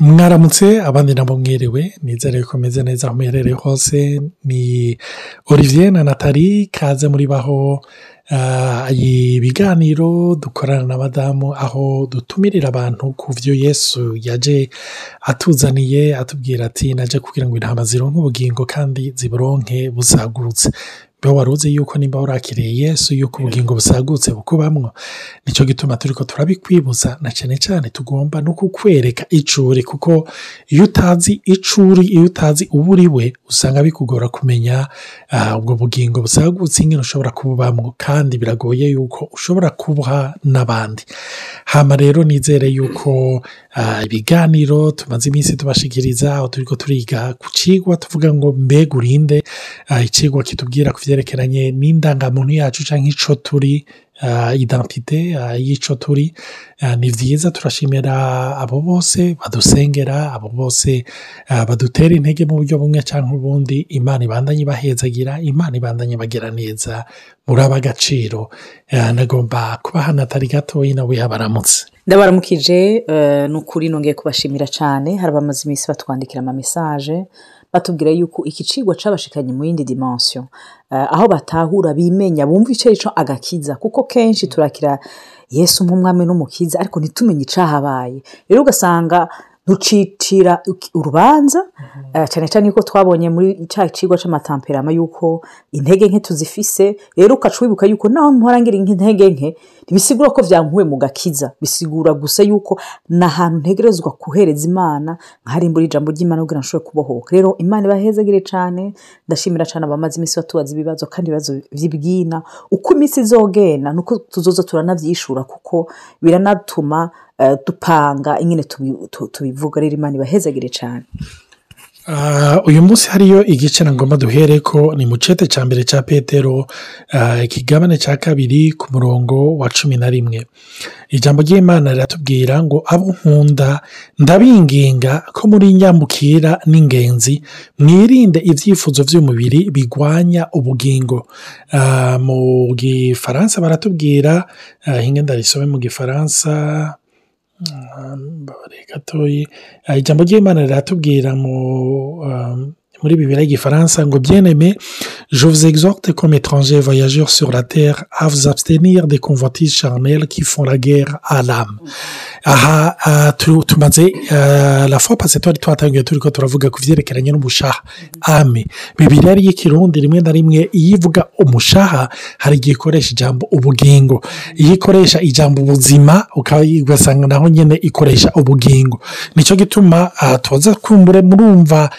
mwaramutse abandi nabo mwiriwe. Nizere ko meze neza aho muherereye hose. Ni olivier na natali kaze muri baho. Ibiganiro dukorana na madamu aho dutumirira abantu ku byo yesu yaje atuzaniye atubwira ati naje kugira ngo intama zironke ubugingo kandi ziburonke busagutse mbe wari uzi yuko nimba urakiriye yesu yuko ubugingo busagutse bukubamwo ni cyo gituma turi ko turabikwibuza na cyane cyane tugomba no kukwereka icuri kuko iyo utazi icuri iyo utazi uwo uri we usanga bikugora kumenya ubwo bugingo busagutse ingene ushobora kububamwo kandi biragoye yuko ushobora kubuha n'abandi. Hama rero nizere yuko ibiganiro tumaze iminsi tubashikiriza aho turi ko turiga ku kigwa tuvuga ngo mbega urinde? Ikigwa kitubwira ku byerekeranye n'indangamuntu yacu cyangwa icyo turi idantite y'icyo turi ni byiza turashimira abo bose badusengera abo bose badutera intege mu buryo bumwe cyangwa ubundi imana ibandanye ibahezagira imana ibandanye bagira neza muri aba agaciro nagomba kuba hano atari gatoya nawe yabaramutse ndabaramukije ni ukuri nongeye kubashimira cyane hari abamaze iminsi batwandikira amamesaje batubwira yuko iki cigwa cabashikanye mu yindi dimensiyo aho batahura bimenya bumva icyo ari cyo agakiza kuko kenshi turakira yesu nk'umwami n'umukiza ariko ntitumenye icahabaye. Rero ugasanga ducicira urubanza cyane cyane yuko twabonye muri cya kigo cy'amatamperama yuko intege nke tuzifise rero ukaca wibuka yuko naho ntuharangira intege nke ntibisigura ko byankuwe mu gakiza. Bisigura gusa yuko ni ahantu ntegerezwa kuhereza imana nkaharimbura ijambo ry'imana kugira ngo nshobore kubohoka. Rero imana ibahezagire cyane ndashimira cyane abamaze iminsi batubaza ibibazo kandi ibibazo by'ibwina uko iminsi izogenda nuko tuzoza turanabyishura kuko biranatuma dupanga ingene tubivuga rero imana ibahezagire cyane uyu munsi hariyo igice ngomba duhere ko ni mu cete cya mbere cya petero ikigabane cya kabiri ku murongo wa cumi na rimwe. Ijambo ry'imana riratubwira ngo abo nkunda ndabinginga ko muri nyamukira n'ingenzi mwirinde ibyifuzo by'umubiri bigwanya ubugingo. Mu gifaransa baratubwira nk'ingenda risome mu gifaransa ijambo ry'imana riratubwira muri bibiri y'igifaransa ngo byeneme je vous exhorte comme étranger voyageurs sur la terre à vous abstenir des convoitises charnelles qui font la guerre à l'âme. Aha tumaze la fois pase twari twatangiye turi ko turavuga ku byerekeranye n'umushaha ame bibiri ari y'ikirundi rimwe na rimwe iyo ivuga umushaha hari igihe ikoresha ijambo ubugingo. Iyo ikoresha ijambo ubuzima ugasanga naho nyine ikoresha ubugingo. Nicyo gituma tuza kumbure murumva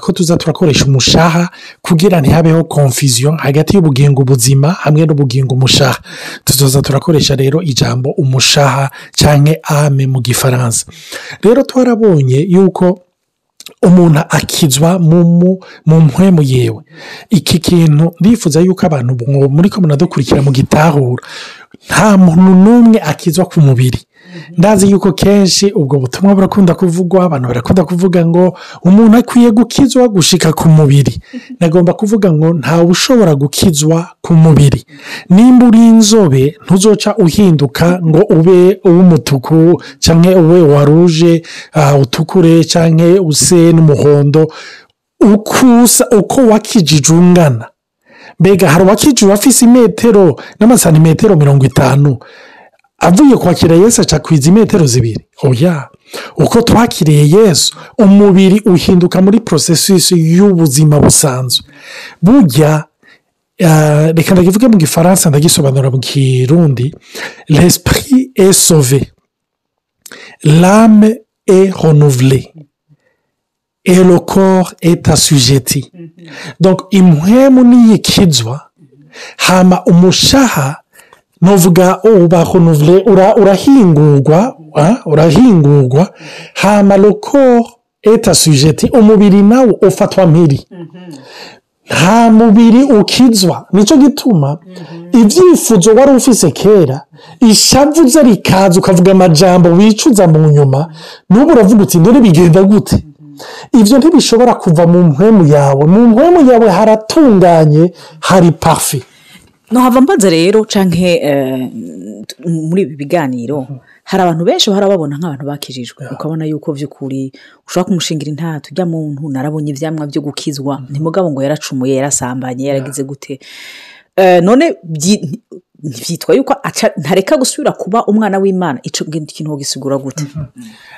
ko tuza turakoresha umushaha kugira ntihabeho konfiziyo hagati y'ubugingo ubuzima hamwe n'ubugingo umushaha. Tuzoza turakoresha rero ijambo umushaha cyangwa ame mu gifaransa. Rero twarabonye yuko umuntu akizwa mu mpwemu yewe. Iki kintu ndifuza yuko abantu muri ko munadukurikira mu gitahura. Nta muntu n'umwe akizwa ku mubiri. Ndazi yuko kenshi ubwo butumwa burakunda kuvugwa abantu barakunda kuvuga ngo umuntu akwiye gukizwa gushika ku mubiri. Nagomba kuvuga ngo ntawe ushobora gukizwa ku mubiri. Nimba uri inzobe ntuzoca uhinduka ngo ube uw'umutuku cyangwa ube wa ruje utukure cyangwa use n'umuhondo. Uko wakijije ungana. Mbega hari uwakijije afise imetero n'amasantimetero mirongo itanu. Avuye kwakira yesu aca kwiza imetero zibiri. Oya uko twakiriye yesu umubiri uhinduka muri porosesisi y'ubuzima busanzwe. Burya reka ndagivuge mu gifaransa ndagisobanura mu kirundi. L'esprit est sauvé. L'âme est renouvelée. Et le corps est assujetti. Donc impwemu niyikizwa hama umushaha nuvuga uba renouvelé urahingurwa urahingurwa hama le corps est assujetti umubiri nawo ufatwa mpiri nta mubiri ukizwa ni cyo gituma ibyifuzo wari ufise kera ishavu ze rikaza ukavuga amajambo wicuza mu nyuma n'ubu uravuga uti ndore bigenda gute? Ibyo ntibishobora kuva mu mpwemu yawe. Mu mpwemu yawe haratunganye hari parufe nohava mbaza rero canke eh, muri ibi biganiro hari abantu benshi bahora babona nk'abantu bakijijwe. Ukabona yuko by'ukuri ushobora kumushingira intaha tujya muntu narabonye ivyamwa byo gukizwa. Ntimugabo ngo yaracumuye yarasambanye yaragize gute? Eh, none byi- ntibyitwa yuko ntareka gusubira kuba umwana w'imana. Ico kintu wogisigura gute?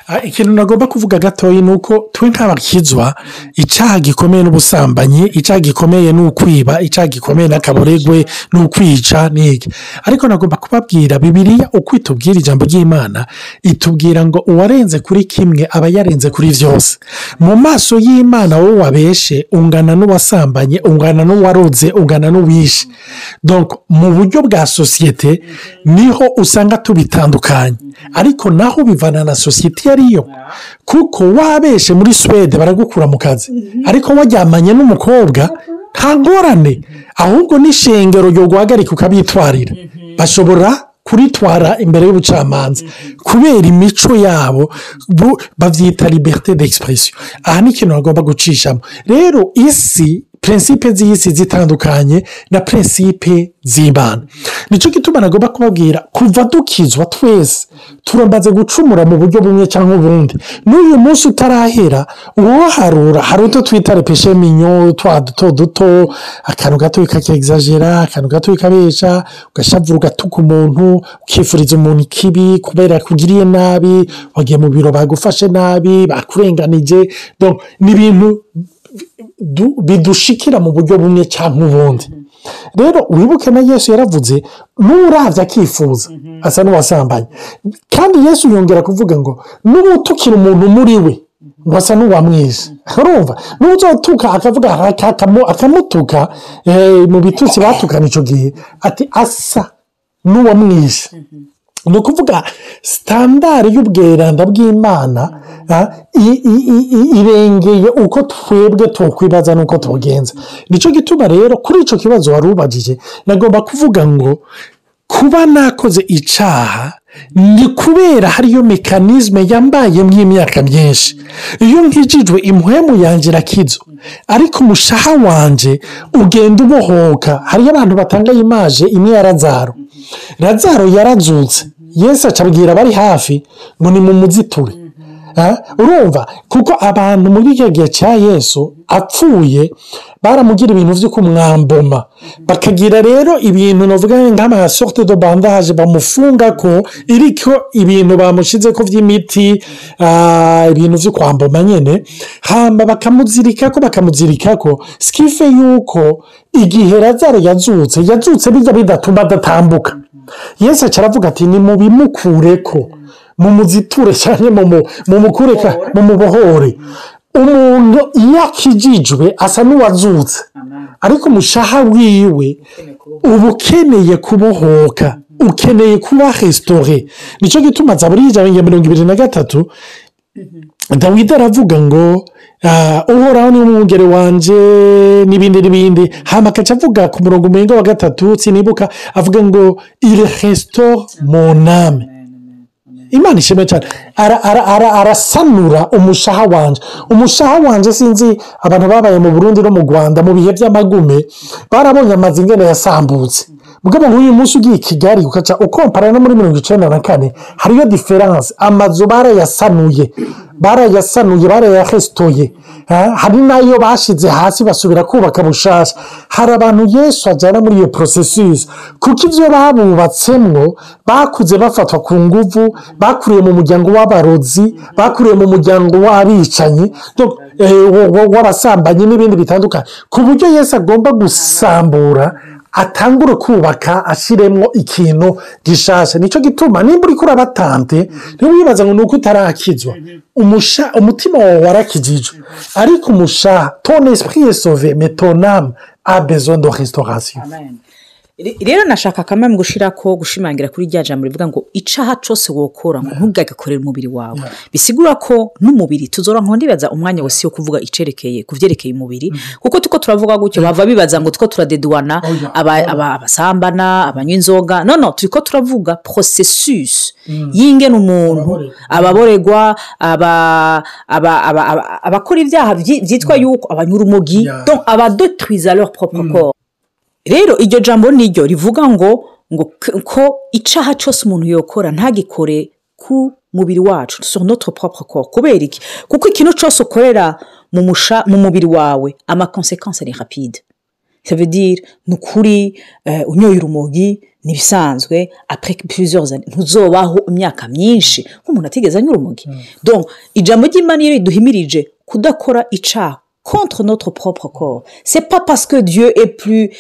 Ah, ikintu nagomba kuvuga gatoya ni uko twe nk'abakizwa icyaha gikomeye n'ubusambanyi icyaha gikomeye ni ukwiba icyaha gikomeye n'akaboregwe ni ukwica n'iki. Ariko nagomba kubabwira bibiriya uko itubwira ijambo ry'imana itubwira ngo uwarenze kuri kimwe aba yarenze kuri byose. Mu maso y'imana wowe wabeshe ungana n'uwasambanye ungana n'uwaroze ungana n'uwishe. Mu buryo bwa sosiyete ni ho usanga tubitandukanye. Ariko naho bivana na sosiyete iyo ariyo kuko wabeshe muri suwede baragukura mu kazi. Ariko waryamanye n'umukobwa nta ngorane. Ahubwo n'ishengero ryo guhagarika ukabitwarira. Bashobora kuritwara imbere y'ubucamanza. Kubera imico yabo babyita liberite d'expression. Aha ni ikintu bagomba gucishamo. Rero isi prinsipe z'isi zitandukanye na prinsipe z'imana. Nicyo gituma nagomba kubabwira kuva dukizwa twese turamaze gucumura mu buryo bumwe cyangwa ubundi. N'uyu munsi utarahera uwaharura hari utwo twita repeshe minyo twa duto duto akantu gato kakegizajera akantu gato kabesha ugashavura ugatuka umuntu ukifuriza umuntu ikibi kubera kugiriye nabi wagiye mu biro bagufashe nabi bakurenganije. Ni ibintu bidushikira mu buryo bumwe cyangwa ubundi. Rero wibuke na yesu yaravuze n'urabya akifuza. Asa n'uwasambanye kandi yesu yongera kuvuga ngo n'ubutukira umuntu muri we ngo asa n'uwamwishe urumva? N'uzotuka akavuga akamu- akamutuka. Eh, mu bitutsi batukana icyo gihe. Ati asa n'uwamwishe ni ukuvuga sitandari y'ubweranda bw'imana ah, irengeye uko twebwe tukwibaza n'uko tugenza ni cyo gituma rero kuri icyo kibazo wari ubajije nagomba kuvuga ngo kuba nakoze icyaha ni kubera hariyo mekanizme yambayemo imyaka myinshi. Iyo nkijijwe impuhemu yanjye irakizo ariko umushaha wanjye ugenda ubohoka. Hariyo abantu batanga imaje imwe ya razaro razaro yarazutse. Yesu acabwira abari hafi ngo ni mu muziture Ah, urumva? Kuko abantu muri gihe cya yesu apfuye baramugira ibintu byo kumwamboma bakagira rero ibintu navuga nk'ama sorte de bandage bamufunga ko iriko ibintu bamushyize ko by'imiti ah, ibintu byo kwamboma nyine hamba bakamuzirika ko bakamuzirika ko sikife yuko igihe razaro yazutse yazutse bijya bidatuma adatambuka. Yesu aravuga ati ni mu bimukureko mu muziture cyane mu mukureka mu mubohore. Umuntu iyo akijijwe asa n'uwazutse. Ariko umushaha wiwe uba ukeneye kubohoka ukeneye kuba resitore ni cyo gituma zaburi y'ijana na mirongo ibiri na gatatu dawidi aravuga ngo ah, uhoraho ni umwungere wanjye n'ibindi n'ibindi. Hano agaca avuga ku murongo wa gatatu sinibuka avuga ngo iri resito mu name imana ishimwe cyane. Ara- ara- ara- arasanura umushaha wanjye umushaha wanjye sinzi abantu babaye mu burundi no mu rwanda mu bihe by'amagume barabonye amazu ingene yasambutse. Mugabo nk'uyu munsi ugiye i kigali ukaca ukompara no muri mirongo icyenda na kane hariyo diferanse amazu barayasanuye barayasanuye barayaresitoye Ha, hari n'ayo bashyize hasi basubira kubaka bushasha. Hari abantu yesu ajyana muri iyo porosesisi kuko ibyo babubatsemwo bakuze bafatwa ku nguvu bakuriye mu muryango w'abarozi bakuriye mu muryango w'abicanyi eh, wa- wa- w'abasambanyi n'ibindi bitandukanye. Ku buryo yesu agomba gusambura atangure kubaka ashyiremo ikintu gishasha ni cyo gituma nimba uri kuri abatante ntiwibaza ngo ni uko utarakizwa. Umusha- umutima wawe warakijijwe ariko umushaha ton esprit est sauvé mais ton âme rero nashaka kamwe gushira ko gushimangira kuri rya jambo rivuga ngo icaha cose wokora ngo ntugagakorere umubiri wawe. Bisigura ko n'umubiri tuzora nko ndibaza umwanya wose wo kuvuga icerekeye ku vyerekeye umubiri kuko tuko turavuga gutyo bava bibaza ngo tuko turadeduana aba- aba- abasambana abanywa inzoga. No no turiko turavuga processus y'ingene umuntu ababoregwa. aba- aba- aba- aba- abakora ibyaha vyitwa yuko abanyura umugi abadetruisa leur propre corps. Rero iryo jambo niryo rivuga ngo ngo ko icaha cyose umuntu yokora ntagikore ku mubiri wacu sur notre propre corps. Kubera iki? Kuko ikintu cyose ukorera mu musha mu mubiri wawe amakonsekansi ni rapide ça veut dire ni ukuri eh, unyoye urumogi ni ibisanzwe après plusieurs années ntuzobaho imyaka myinshi nk'umuntu atigeze anywa urumogi. Donc ijambo ry'imana iyo riduhimirije kudakora icaha contre notre propre corps. C'est pas parce que dieu est plus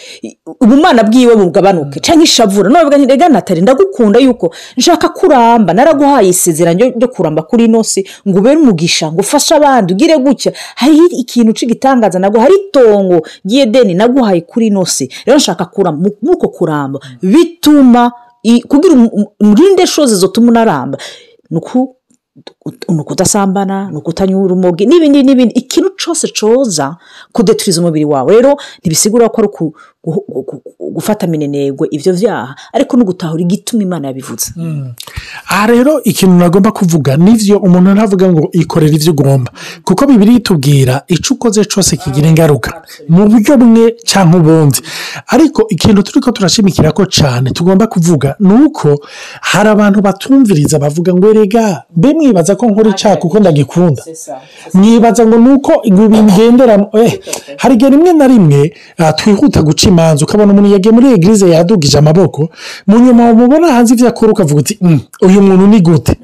ubumana bwiwe bugabanuke cyangwa ishavura. Nti rega natali ndagukunda yuko nshaka kuramba naraguhaye isezerano ryo kuramba kuri ino si ngo ubere umugisha ngo ufashe abandi ugire gutya. Hari ikintu cy'igitangaza naguha hari itongo ry'edeni naguhaye kuri ino rero nshaka kuramba Mu- muri uko kuramba. Bituma kugira umu- umurinde shoze zotuma unaramba. Ni uku ni ukudasambana ni ukutanywa urumogi n'ibindi n'ibindi. Ikintu cyose cyoza kudeturiza umubiri wawe rero ntibisigura ko ari uku- gu- gu- gu- gufata minenegwe ibyo byaha ariko no gutahura igituma imana yabivuze. Aha rero ikintu nagomba kuvuga nivyo umuntu ntavuga ngo ikorera ibyo ugomba. Kuko bibiri itubwira icyo ukoze cyose kigira ingaruka. Mu buryo bumwe cyangwa ubundi. Ariko ikintu turi ko turashimikira ko cyane tugomba kuvuga ni uko hari abantu batumviriza bavuga ngo erega mbe mwibaza ko nkora icyaha kuko ndagikunda. Mwibaza ngo ni uko ngo bigendera eh, hari igihe rimwe na rimwe ah, twihuta guca imanza ukabona umuntu yagiye muri egirize yadugije amaboko mu nyuma wamubona hanze ibyo akora ukavuga uti "Mm, uyu muntu ni gute?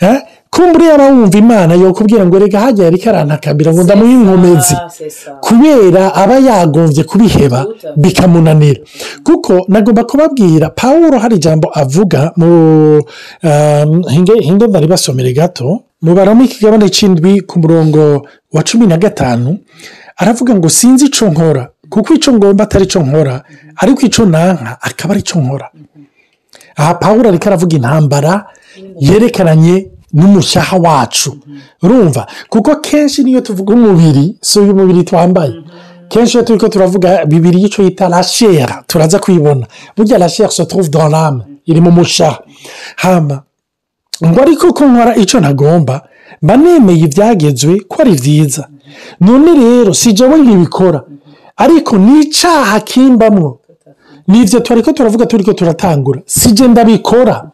Eh, kumbura yaba wumva imana yokubwira ngo reka hajya yari karantakambira ngo ndamuhe inkomezi kubera aba yagombye kubiheba bikamunanira. Kuko nagomba kubabwira paul hari ijambo avuga mu um, hinge bari basomere gato mu baramo ikigabane cy'indwi ku murongo wa cumi na gatanu aravuga ngo sinzi icyo nkora. Kuko icyo ngomba atari icyo nkora ariko icyo nanka akaba ari icyo nkora. Aha paul ariko aravuga intambara yerekeranye n'umushaha wacu. Urumva? Kuko kenshi niyo tuvuga umubiri si uyu mubiri twambaye? Kenshi iyo turi ko turavuga bibiri y'icyo yita rashera turaza kuyibona. Burya rashera se turuve dans l'âme iri mu mushaha. Hama ngo ariko ko nkora icyo ntagomba mba nemeye ibyagezwe ko ari byiza none rero si jyewe nkibikora. Ariko ni icyaha kimbamwo? Nibyo turi ko turavuga turi ko turatangura. Si jye ndabikora?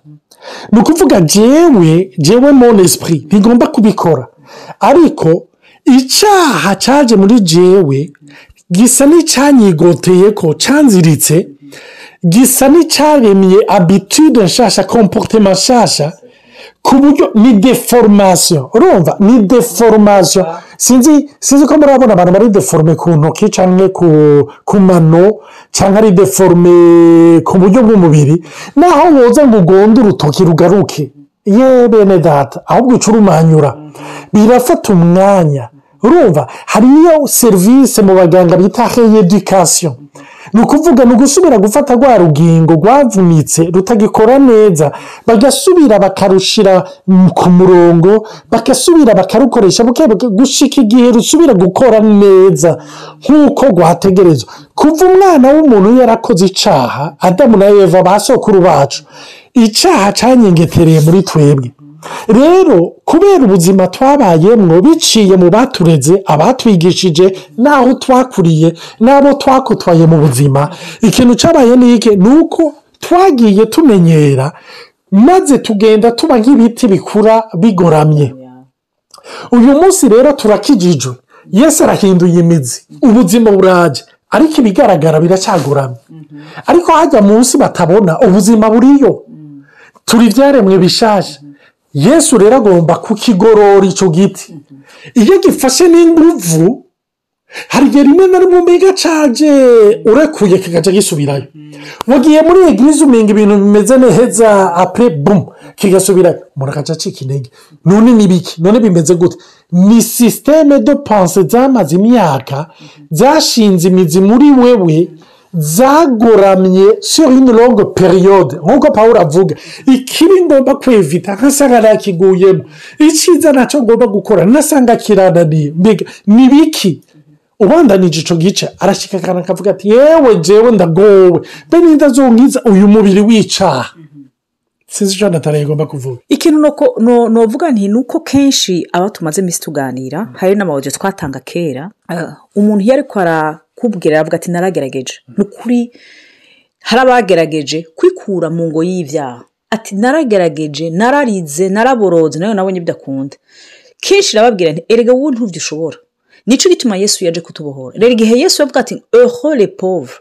Ni ukuvuga jyewe jyewe mon esprit ntigomba kubikora. Ariko icyaha cyaje muri jyewe gisa n'icyanyigoteye ko cyanziritse gisa n'icyaremye abitude nshasha komporutema nshasha ku buryo ni deforomasiyo urumva? Ni deforomasiyo sinzi sinzi ko murabona abantu bari deforome ku ntoki cyangwa ku mano cyangwa ari deforome ku buryo bw'umubiri. Naho woza ngo ugonde urutoki rugaruke. Ye bene data ahubwo ucurumanyura birafata umwanya. Urumva? Hariyo serivisi mu baganga bita heyedikasiyo ni ukuvuga ni ugusubira gufata rwa rugingo rwavunitse rutagikora neza. Bagasubira bakarushyira ku murongo bagasubira bakarukoresha gushika igihe rusubira gukora neza. Nk'uko rwategerezwa. Kuva umwana w'umuntu yarakoze icyaha adamu na eva ba sokuru bacu icyaha cyanyengetereye muri twebwe. Rero kubera ubuzima twabayemo biciye mu batureze abatwigishije n'aho twakuriye n'abo twakutwaye mu buzima. Ikintu cyabaye ni iki? Ni uko twagiye tumenyera maze tugenda tuba nk'ibiti bikura bigoramye. Uyu munsi rero turakijijwe. Yesu arahinduye imizi. Ubuzima buraje. Ariko ibigaragara biracyagoramye ariko hajya munsi batabona ubuzima buriyo. Turi ibyaremwe bishaje. Yesu rero agomba kukigorora icyo giti. Iyo gifashe n'inguvu hari igihe rimwe na rimwe umenya caje urekuye kikajya gisubirayo. Mugiye muri egirize umenga ibintu bimeze neza apure bumu kigasubirayo umuntu akajya acika intege. None ni biki? None bimeze gute? Ni sisiteme do panse zamaze imyaka zashinze imizi muri wewe zagoramye sur une longue periyode nk'uko paul avuga ikibi ngomba kwevita nkasanga nakiguyemo icyiza na cyo ngomba gukora nasanga kirananiye. Mbega ni biki? Ubandanije icyo gice? Arashyika akavuga ati yewe njyewe ndagowe. Mbe n'inda zongiza uyu mubiri wicaha sinzi icyo natara igomba kuvuga. Ikintu nuvuga nti ni uko kenshi aba tumaze iminsi tuganira hari n'amawudiyo twatanga kera umuntu iyo ariko kubwira aravuga ati naragerageje. Ni ukuri hari abagerageje kwikura mu ngo y'ibyaha. Ati naragerageje nararize naraboroze nawe nabonye bidakunda kenshi irababwira nti erega wowe ntubyo ushobora. Nicyo gituma yesu yaje kutubohora. Rero igihe yesu yavuga ati eho le pauvre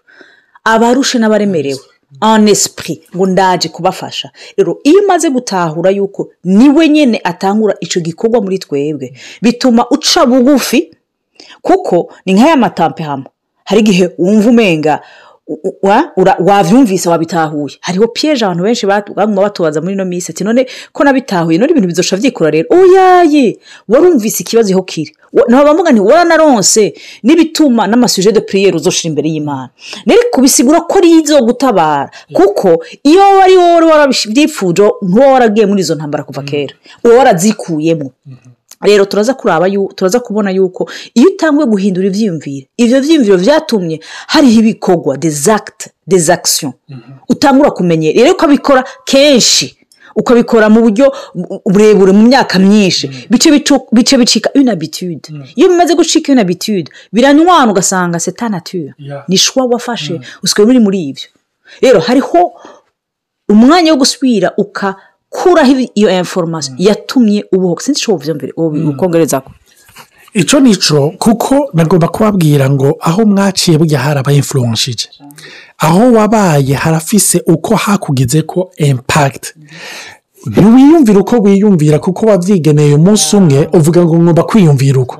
abarushe n'abaremerewe en esprit ngo ndaje kubafasha. Rero iyo umaze gutahura yuko ni we nyine atangura icyo gikorwa muri twebwe bituma uca bugufi kuko ni nk'aya matampe hano hari igihe wumva umenga wabyumvise wabitahuye. Hariho piyeje abantu benshi baguma batubaza muri ino minsi ati none ko nabitahuye none ibintu bizosha byikora rero? Oyaye! Warumvise ikibazo iho kiri. Ntabwo bavuga nti waranaronse n'ibituma n'amasuje de puriyeri uzoshira imbere y'imana. Rero kubisigura ko ari izo gutabara. Kuko iyo wari wowe warabyifuje ntuba waragiye muri izo ntambara kuva kera. Uba warazikuyemo. Rero turaza kuraba turaza kubona yuko iyo utanguye guhindura ibyiyumviro ibyo byiyumviro byatumye hariho ibikorwa dezagite dezagisiyo utangura kumenyera rero ukabikora kenshi ukabikora mu buryo burebure mu myaka myinshi. Bice bicika inabitude iyo bimaze gucika inabitude biranywana ugasanga setanature ni shwa wafashe usigaye uri muri ibyo rero hariho umwanya wo gusubira uka kuraho iyo inforomasiyo yatumye ubuho sinzi icyo buvuze ukongereza ko icyo ni cyo kuko nagomba kubabwira ngo aho mwaciye burya harabaye influenshije aho wabaye harafise uko hakugize ko impakiti ntiwiyumvire uko wiyumvira kuko wabyigeneye umunsi umwe uvuga ngo ngomba kwiyumvira uko.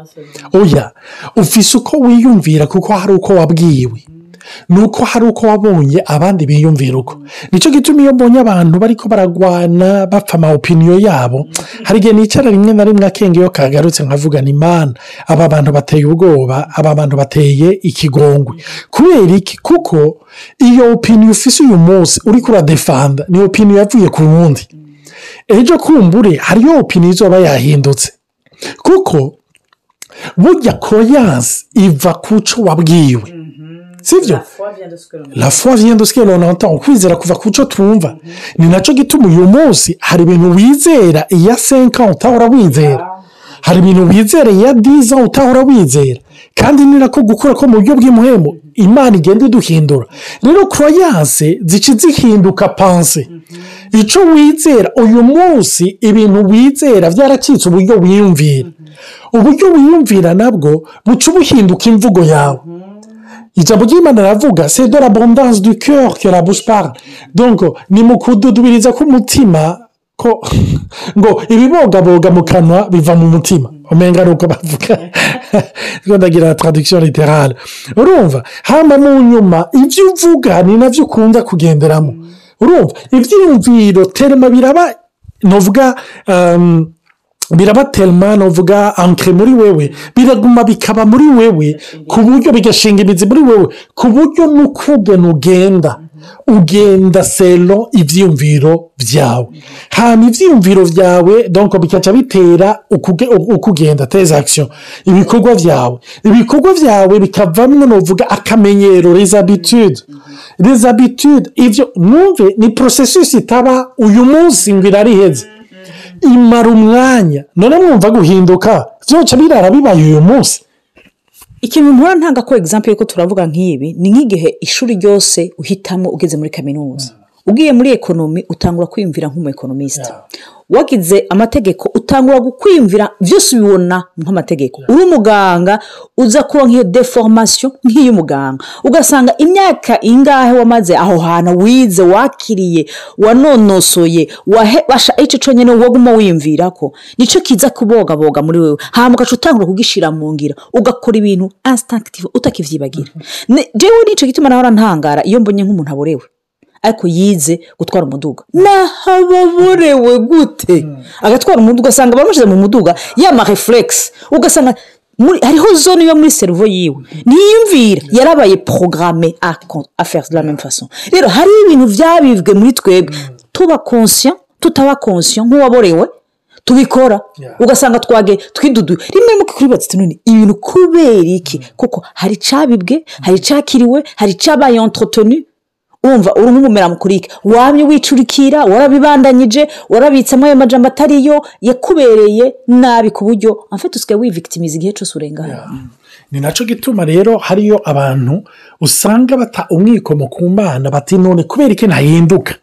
Oya ufise uko wiyumvira kuko hari uko wabwiwe. Ni uko hari uko wabonye abandi biyumvira uko ni cyo gituma iyo mbonye abantu bari ko baragwana bapfa amawopiniyo yabo hari igihe nicara rimwe na rimwe akenge iyo kagarutse nkavugana imana. Aba bantu bateye ubwoba aba bantu bateye ikigongwe. Kubera iki? Kuko iyo opiniyo ufise uyu munsi uri kuradefanda ni opiniyo yavuye ku wundi. Ejo kumbure hariyo opiniyo izoba yahindutse. Kuko burya koyanse iva ku cyo wabwiwe. Sibyo la foi vient de ce que l'on entend. Ukwizera kuva ku cyo twumva ni na cyo gituma uyu munsi hari ibintu wizera iya senka utahora wizera. Hari ibintu wizera iya diza utahora wizera. Kandi ni nako gukora ko mu buryo bw'imuhemu imana igenda iduhindura. Rero koroyanse zica zihinduka panse. Icyo wizera uyu munsi ibintu wizera byaracitse uburyo wiyumvira. Uburyo wiyumvira nabwo buca buhinduka imvugo yawe. Ijambo ry'imana riravuga c'est de l'abondance du cœur que la bouche parle. Donc ni mu kududubiriza k'umutima ko ngo ibibogaboga mu kanwa biva mu mutima umenga ni uko bavuga ndagira traduction literale urumva hano mu nyuma ibyo uvuga ni na byo ukunda kugenderamo urumva ibyiyumviro terima biraba nuvuga biraba terima nuvuga ankire muri wewe biraguma bikaba muri wewe ku buryo bigashinga imizi muri wewe ku buryo n'ukugena ugenda ugenda selo ibyiyumviro byawe hanyuma ibyiyumviro byawe donko bikaca bitera uko ugenda tezakisiyo ibikorwa byawe ibikorwa byawe bikavamo nuvuga akamenyero rezabitude rezabitude ibyo mwumve ni porosesisi itaba uyu munsi ngo irariheze. Imara umwanya none mwumva guhinduka. Byoca birara bibaye uyu munsi. Ikintu mpora ntanga ko egizampu yuko turavuga nk'ibi ni nk'igihe ishuri ryose uhitamo ugeze muri kaminuza. Ugiye muri ekonomi utangura kwiyumvira nk'umu ekonomisite wagize amategeko utangura kwiyumvira byose ubibona nk'amategeko. Uri umuganga uza kuba nk'iyo deforomasiyo nk'iy'umuganga ugasanga imyaka ingahe wamaze aho hantu wize wakiriye wanonosoye wahebasha icyo cyonyine waguma wiyumvira ko ni cyo kiza kubogaboga muri wewe. Hanyuma ugaca utangura kugishyira mu ngira ugakora ibintu asitantitive utakibyibagira jewe ni cyo gituma nawe ntangara iyo mbonye nk'umuntu aborewe. Ariko yize gutwara umuduga. Nahababorewe gute? Agatwara umuduga ugasanga bamushyize mu muduga. Yama refuregisi ugasanga hariho zone yo muri serivo yiwe. Ntiyiyumvira yarabaye porogaramu aferi de la meme faso rero hariho ibintu byabibwe muri twebwe. Tuba konsiyo tutaba konsiyo nk'uwaborewe tubikora. Ugasanga twage twiduduye. Rimwe mu kuri none ibintu kubera iki? Kuko hari icyabibwe hari icyakiriwe hari icyabaye entretenu wumva uri nk'umumeramukuriye wamye wicurikira warabibandanyije warabitsemo ayo majambo atariyo yakubereye nabi ku buryo. Afite usigaye wivigitimiza igihe cyose urengana ni na cyo gituma rero hariyo abantu usanga bata umwikomo ku mbana bati none kubera iki ntahinduka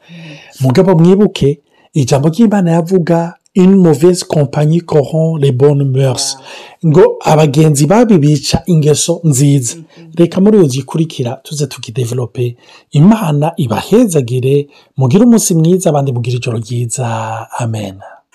mugabo mwibuke ijambo ry'imana yavuga une mauvaise compagnie corrompt les bonnes mœurs. Ngo abagenzi babi bica ingeso nziza. Reka muri iyo gikurikira tuze tukidevelope. Imana ibahezagire mugire umunsi mwiza abandi mugire ijoro ryiza. Amen.